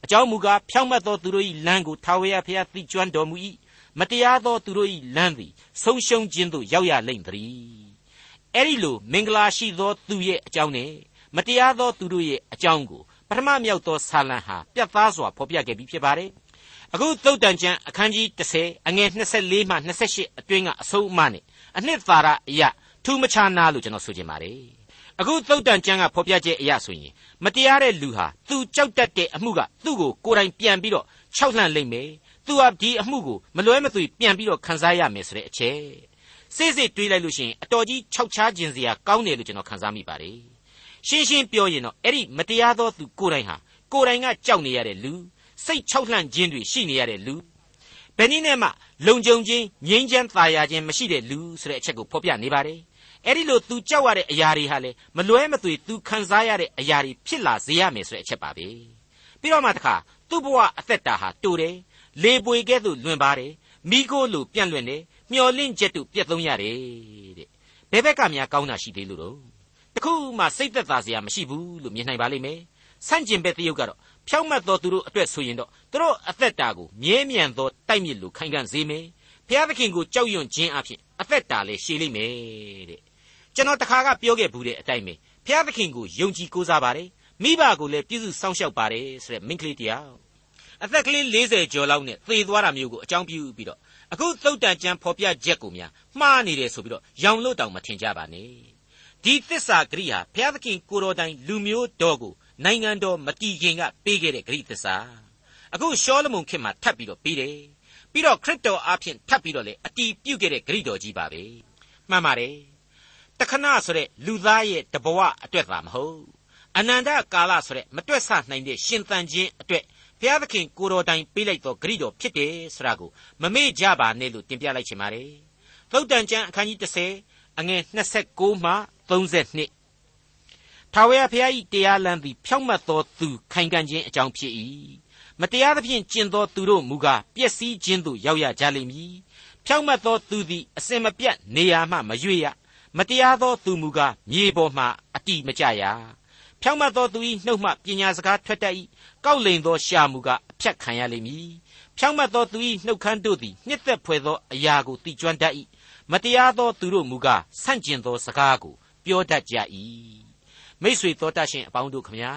အကြောင်းမူကားဖြောက်မတ်သောသူတို့၏လမ်းကိုထာဝရဘုရားသိကျွမ်းတော်မူ၏မတရားသောသူတို့၏လမ်းသည်ဆုံးရှုံးခြင်းသို့ရောက်ရလိမ့်သည်အဲ့ဒီလိုမင်္ဂလာရှိသောသူရဲ့အကြောင်းနဲ့မတရားသောသူတို့ရဲ့အကြောင်းကိုပထမမြောက်သောဆာလံဟာပြတ်သားစွာဖော်ပြခဲ့ပြီးဖြစ်ပါတယ် အခုသုတ်တန်ကျမ်းအခန်းကြီး30အငယ်24မှ28အတွင်းကအဆုံးအမနဲ့အနှစ်သာရအရာထူးမခြားနာလို့ကျွန်တော်ဆိုချင်ပါတယ်အခုသုတ်တန်ကျမ်းကဖော်ပြချက်အရာဆိုရင်မတရားတဲ့လူဟာသူကြောက်တတ်တဲ့အမှုကသူ့ကိုကိုယ်တိုင်ပြန်ပြီးတော့ခြောက်လှန့်လိမ့်မယ်သူဟာဒီအမှုကိုမလွဲမသွေပြန်ပြီးတော့ခံစားရမယ်ဆိုတဲ့အချက်စိစိတွေးလိုက်လို့ရှိရင်အတော်ကြီးခြောက်ခြားခြင်းစရာကောင်းတယ်လို့ကျွန်တော်ခံစားမိပါတယ်ရှင်းရှင်းပြောရင်တော့အဲ့ဒီမတရားသောသူကိုယ်တိုင်ဟာကိုယ်တိုင်ကကြောက်နေရတဲ့လူ စိတ်ခြောက်လှန့်ခြင်းတွေရှိနေရတဲ့လူဘယ်နည်းနဲ့မှလုံခြုံခြင်းငြိမ်းချမ်းသာယာခြင်းမရှိတဲ့လူဆိုတဲ့အချက်ကိုဖော်ပြနေပါတယ်အဲ့ဒီလို तू ကြောက်ရတဲ့အရာတွေဟာလေမလွဲမသွေ तू ခံစားရတဲ့အရာတွေဖြစ်လာစေရမယ်ဆိုတဲ့အချက်ပါပဲပြီးတော့မှတခါသူ့ဘဝအသက်တာဟာတူတယ်လေပွေကဲ့သို့လွင်ပါတယ်မိโก้လိုပြန့်လွင့်တယ်မျော်လင့်ချက်တို့ပြတ်သုံးရတယ်တဲ့ဘယ်ဘက်ကများကောင်းတာရှိသေးလို့တော့တခုမှစိတ်သက်သာစရာမရှိဘူးလို့မြင်နိုင်ပါလိမ့်မယ် ဆန့်ကျင်ဘက်တရုတ်ကတော့ဖြောက်မတ်သောသူတို့အတွက်ဆိုရင်တော့သူတို့အသက်တာကိုမြဲမြံသောတိုက်မြစ်လိုခိုင်ခံ့စေမယ်ဘုရားသခင်ကိုကြောက်ရွံ့ခြင်းအဖြစ်အသက်တာလည်းရှည်လိမ့်မယ်တဲ့ကျွန်တော်တခါကပြောခဲ့ဘူးတဲ့အတိုင်းပဲဘုရားသခင်ကိုယုံကြည်ကိုးစားပါတယ်မိဘကိုလည်းပြည့်စုံစောင့်ရှောက်ပါတယ်ဆိုတဲ့မိန်းကလေးတရားအသက်ကလေး40ကျော်လောက်နဲ့သေသွားတာမျိုးကိုအကြောင်းပြုပြီးတော့အခုသုတ်တန်ကျမ်းဖော်ပြချက်ကိုများမှားနေတယ်ဆိုပြီးတော့ရောင်လို့တောင်မထင်ကြပါနဲ့ဒီသစ္စာဂရိဟာဘုရားသခင်ကိုတော်တိုင်လူမျိုးတော်ကို နိုင်ငံတော်မတီခင်ကပေးခဲ့တဲ့ဂရိသစ္စာအခုရှောလမုန်ခေတ်မှာထပ်ပြီးတော့ပေးတယ်ပြီးတော့ခရစ်တော်အားဖြင့်ထပ်ပြီးတော့လေအတီးပြုတ်ခဲ့တဲ့ဂရိတော်ကြီးပါပဲမှန်ပါတယ်တခဏဆိုတဲ့လူသားရဲ့တဘဝအတွက်သာမဟုတ်အနန္တကာလဆိုတဲ့မတွက်ဆနိုင်တဲ့ရှင်သန်ခြင်းအတွက်ဘုရားသခင်ကိုတော်တိုင်ပေးလိုက်သောဂရိတော်ဖြစ်တယ်ဆိုတာကိုမမေ့ကြပါနဲ့လို့တင်ပြလိုက်ချင်ပါတယ်သုတ်တန်ကျမ်းအခန်းကြီး30အငယ်26မှ32 ထာဝရဘုရား၏တရားလမ်းသည်ဖြောင့်မတ်သောသူခိုင်ခံ့ခြင်းအကြောင်းဖြစ်၏မတရားသဖြင့်ကျင့်သောသူတို့မူကားပျက်စီးခြင်းသို့ရောက်ရကြလိမ့်မည်ဖြောင့်မတ်သောသူသည်အစင်မပြတ်နေရာမှမရွေ့ရမတရားသောသူမူကားမြေပေါ်မှအတိမကြရဖြောင့်မတ်သောသူ၏နှုတ်မှပညာစကားထွက်တတ်၏ကောက်လိန်သောရှာမူကားအဖြတ်ခံရလိမ့်မည်ဖြောင့်မတ်သောသူ၏နှုတ်ခမ်းတို့သည်နှစ်သက်ဖွယ်သောအရာကိုသိကျွမ်းတတ်၏မတရားသောသူတို့မူကားဆန့်ကျင်သောစကားကိုပြောတတ်ကြ၏ မိษွေတော်တတ်ရှင်အပေါင်းတို့ခမညာ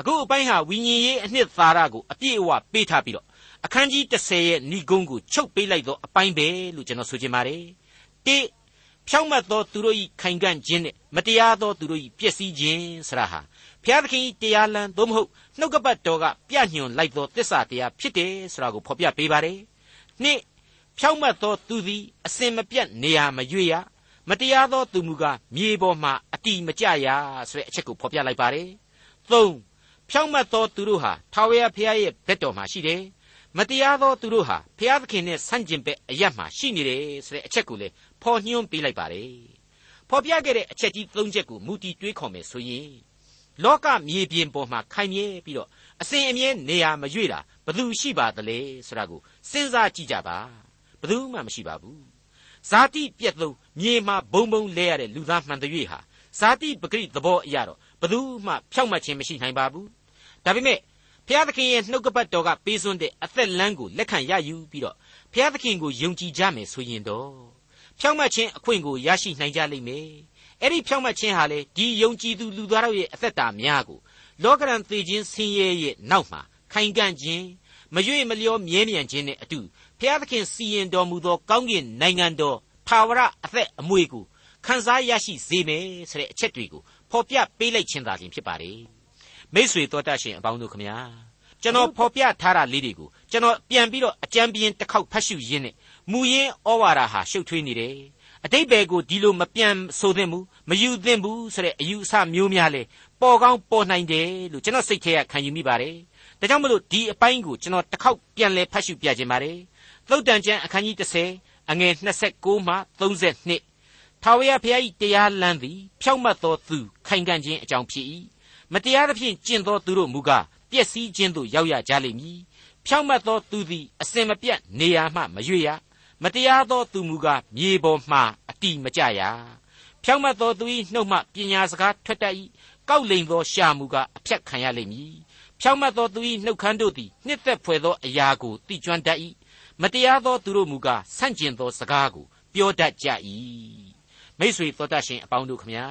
အခုအပိုင်းဟာဝိညာဉ်ရေးအနှစ်သာရကိုအပြည့်အဝပေးထားပြီးတော့အခန်းကြီး30ရဲ့ဏိဂုံးကိုချုပ်ပေးလိုက်သောအပိုင်းပဲလို့ကျွန်တော်ဆိုချင်ပါတယ်တိဖြောင့်မတ်သောသူတို့၏ခိုင်ခံ့ခြင်းနဲ့မတရားသောသူတို့၏ပျက်စီးခြင်းဆရာဟာဘုရားသခင်၏တရားလမ်းသို့မဟုတ်နှုတ်ကပတ်တော်ကပြညွန်လိုက်သောတစ္ဆာတရားဖြစ်တယ်ဆိုတာကိုဖော်ပြပေးပါတယ်နှစ်ဖြောင့်မတ်သောသူသည်အစင်မပြတ်နေရာမရွေ့ရ မတရားသောသူမူကားမြေပေါ်မှာအတီမကြရဆိုတဲ့အချက်ကိုဖော်ပြလိုက်ပါတယ်သုံးဖြောင့်မတ်သောသူတို့ဟာထာဝရဘုရားရဲ့ဘက်တော်မှာရှိတယ်မတရားသောသူတို့ဟာဘုရားသခင်နဲ့ဆန့်ကျင်ဘက်အရက်မှာရှိနေတယ်ဆိုတဲ့အချက်ကိုလေဖော်ညွှန်းပေးလိုက်ပါတယ်ဖော်ပြခဲ့တဲ့အချက်ကြီး၃ချက်ကိုမူတည်တွေးခေါ်မယ်ဆိုရင်လောကမြေပြင်ပေါ်မှာခိုင်မြဲပြီးတော့အစဉ်အမြဲနေရာမရွေ့တာဘသူရှိပါသလဲဆိုတာကိုစဉ်းစားကြည့်ကြပါဘသူမှမရှိပါဘူး ဇာတိပြက်လုံးမြေမှာဘုံဘုံလဲရတဲ့လူသားမှန်တဲ့၍ဟာဇာတိပဂရိသဘောအရတော့ဘသူမှဖြောက်မှတ်ခြင်းမရှိနိုင်ပါဘူးဒါပေမဲ့ဘုရားသခင်ရဲ့နှုတ်ကပတ်တော်ကပေးစွန်းတဲ့အသက်လမ်းကိုလက်ခံရယူပြီးတော့ဘုရားသခင်ကိုယုံကြည်ကြမယ်ဆိုရင်တော့ဖြောင့်မတ်ခြင်းအခွင့်ကိုရရှိနိုင်ကြလိမ့်မယ်အဲ့ဒီဖြောင့်မတ်ခြင်းဟာလေဒီယုံကြည်သူလူသားတို့ရဲ့အသက်တာများကိုလောကရန်သေခြင်းဆင်းရဲရဲ့နောက်မှာခိုင်ခံ့ခြင်းမရွေ့မလျောမြဲမြံခြင်းနဲ့အတူ ဘုရားသခင်စီရင်တော်မူသောကောင်းကင်နိုင်ငံတော်ထာဝရအသက်အမွေကိုခန်းစားရရှိစေမယ်ဆိုတဲ့အချက်တွေကိုဖော်ပြပေးလိုက်ခြင်းသာလျှင်ဖြစ်ပါလေမိษွေတော်တတ်ရှင်အပေါင်းတို့ခမညာကျွန်တော်ဖော်ပြထားတာလေးတွေကိုကျွန်တော်ပြန်ပြီးတော့အကြံပြင်းတစ်ခေါက်ဖတ်ရှုရင်းနဲ့မူရင်းဩဝါဒဟာရှုပ်ထွေးနေတယ်အတိတ်ဘယ်ကိုဒီလိုမပြန်ဆိုသင့်ဘူးမယူသင့်ဘူးဆိုတဲ့အယူအဆမျိုးများလဲပေါ်ကောင်းပေါ်နိုင်တယ်လို့ကျွန်တော်စိတ်ထဲကခံယူမိပါတယ်ဒါကြောင့်မလို့ဒီအပိုင်းကိုကျွန်တော်တစ်ခေါက်ပြန်လဲဖတ်ရှုပြခြင်းပါတယ် သုတ်တန်ကျမ်းအခန်းကြီး30အငယ်26မှ32ထာဝရဘုရား၏တရားလမ်းသည်ဖြောက်မတ်သောသူခိုင်ခံ့ခြင်းအကြောင်းဖြစ်၏မတရားသဖြင့်ကျင့်သောသူတို့မူကားပျက်စီးခြင်းသို့ရောက်ရကြလိမ့်မည်ဖြောက်မတ်သောသူသည်အစင်မပြတ်နေရာမှမရွေ့ရမတရားသောသူမူကားမြေပေါ်မှအတိမကြရဖြောက်မတ်သောသူ၏နှုတ်မှပညာစကားထွက်တတ်၏ကောက်လိမ်သောရှာမူကားအဖြတ်ခံရလိမ့်မည်ဖြောက်မတ်သောသူ၏နှုတ်ခမ်းတို့သည်နှစ်သက်ဖွယ်သောအရာကိုသိကျွမ်းတတ်၏ မတရားသောသူတို့မူကားဆန့်ကျင်သောစကားကိုပြောတတ်ကြ၏မိษွေတော်တတ်ရှင်အပေါင်းတို့ခမညာ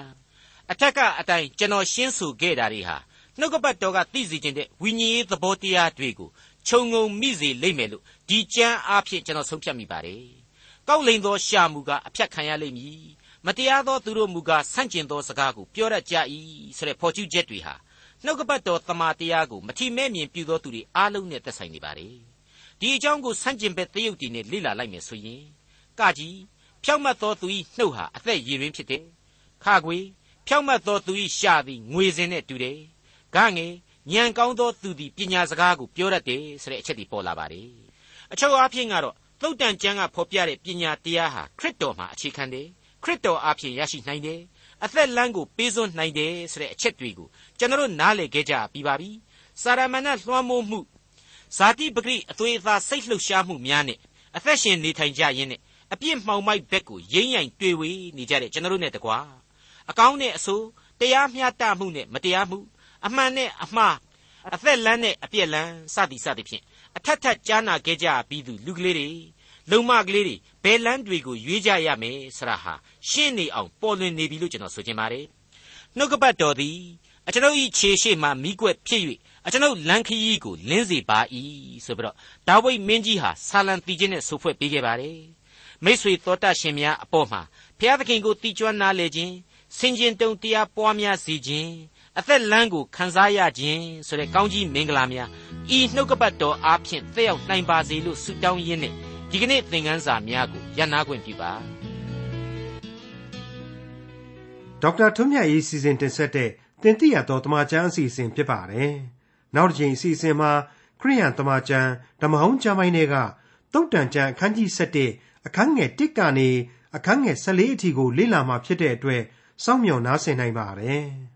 အထက်ကအတိုင်းကျွန်တော်ရှင်းဆိုခဲ့တာတွေဟာနှုတ်ကပတ်တော်ကသိစေခြင်းတဲ့ဝိညာဉ်ရေးသဘောတရားတွေကိုခြုံငုံမိစေလိမ့်မယ်လို့ဒီကြမ်းအားဖြင့်ကျွန်တော်ဆုံးဖြတ်မိပါတယ်။ကောက်လိန်သောရှာမူကအဖြတ်ခံရလိမ့်မည်။မတရားသောသူတို့မူကားဆန့်ကျင်သောစကားကိုပြောရကြ၏ဆိုတဲ့ဖော်ကျူးချက်တွေဟာနှုတ်ကပတ်တော်တမန်တရားကိုမထီမဲ့မြင်ပြုသောသူတွေအားလုံးနဲ့သက်ဆိုင်နေပါတယ်။ ဒီအကြောင်းကိုဆန့်ကျင်ဘက်တရုတ်တီနဲ့လေ့လာလိုက်မယ်ဆိုရင်ကကြီးဖြောက်မတ်သောသူ၏နှုတ်ဟာအသက်ရည်ရင်းဖြစ်တယ်။ခါခွေဖြောက်မတ်သောသူ၏ရှာသည်ငွေစင်နဲ့တူတယ်။ဂငယ်ညံကောင်းသောသူသည်ပညာစကားကိုပြောတတ်တယ်ဆိုတဲ့အချက်တွေပေါ်လာပါတယ်။အချုပ်အားဖြင့်ကတော့သုတ်တန်ကျမ်းကဖော်ပြတဲ့ပညာတရားဟာခရစ်တော်မှာအခြေခံတယ်။ခရစ်တော်အားဖြင့်ရရှိနိုင်တယ်။အသက်လမ်းကိုပေးစွန့်နိုင်တယ်ဆိုတဲ့အချက်တွေကိုကျွန်တော်နားလည်ခဲ့ကြပြီးပါပြီ။စာရမဏေလွှမ်းမိုးမှု ဇာတိပဂရိအသွေးအသားစိတ်လှုပ်ရှားမှုများနဲ့အသက်ရှင်နေထိုင်ကြရင်းနဲ့အပြစ်မှောင်မိုက်ဘက်ကိုရိမ့်ရိုင်တွေ့ဝေနေကြတဲ့ကျွန်တော်တို့နဲ့တကွာအကောင်းနဲ့အဆိုးတရားမျှတမှုနဲ့မတရားမှုအမှန်နဲ့အမှားအသက်လန်းနဲ့အပြက်လန်းစသည်စသည်ဖြင့်အထက်ထက်ကြားနာခဲ့ကြပြီးသူလူကလေးတွေလုံမကလေးတွေဘယ်လန်းတွေကိုရွေးကြရမယ်ဆရာဟာရှင်းနေအောင်ပေါ်လွင်နေပြီလို့ကျွန်တော်ဆိုချင်ပါတယ်နှုတ်ကပတ်တော်သည်အကျွန်ုပ်ဤခြေရှိမှမိကွက်ဖြစ်၍ အကျွန်ုပ်လန်ခီးကိုလင်းစေပါ၏ဆိုပြီးတော့ဒါဝိဒ်မင်းကြီးဟာဆာလံတီချင်းနဲ့ဆိုဖွဲ့ပေးခဲ့ပါတယ်မိษွေတော်တတ်ရှင်များအပေါ်မှာဘုရားသခင်ကိုတီကျွမ်းနားလေခြင်းစင်ကျင်တုံတရားပွားများစေခြင်းအသက်လမ်းကိုခံစားရခြင်းဆိုတဲ့ကောင်းကြီးမင်္ဂလာများဤနှုတ်ကပတ်တော်အားဖြင့်သက်ရောက်နိုင်ပါစေလို့ဆုတောင်းရင်းနဲ့ဒီကနေ့သင်ခန်းစာများကိုရန်နာခွင့်ပြုပါဒေါက်တာထွန်းမြတ်ရေးစီစဉ်တင်ဆက်တဲ့တင်ပြတော်တမချန်းအစီအစဉ်ဖြစ်ပါတယ် နောက်တစ်ချိန်အစီအစဉ်မှာခရိယန်တမချန်းဓမ္မဟောင်းကျမ်းပိုင်းတွေကတုတ်တန်ချန်းအခန်းကြီး7အခန်းငယ်1ကနေအခန်းငယ်14အထိကိုလေ့လာမှဖြစ်တဲ့အတွက်စောင့်မျှော်နားဆင်နိုင်ပါတယ်။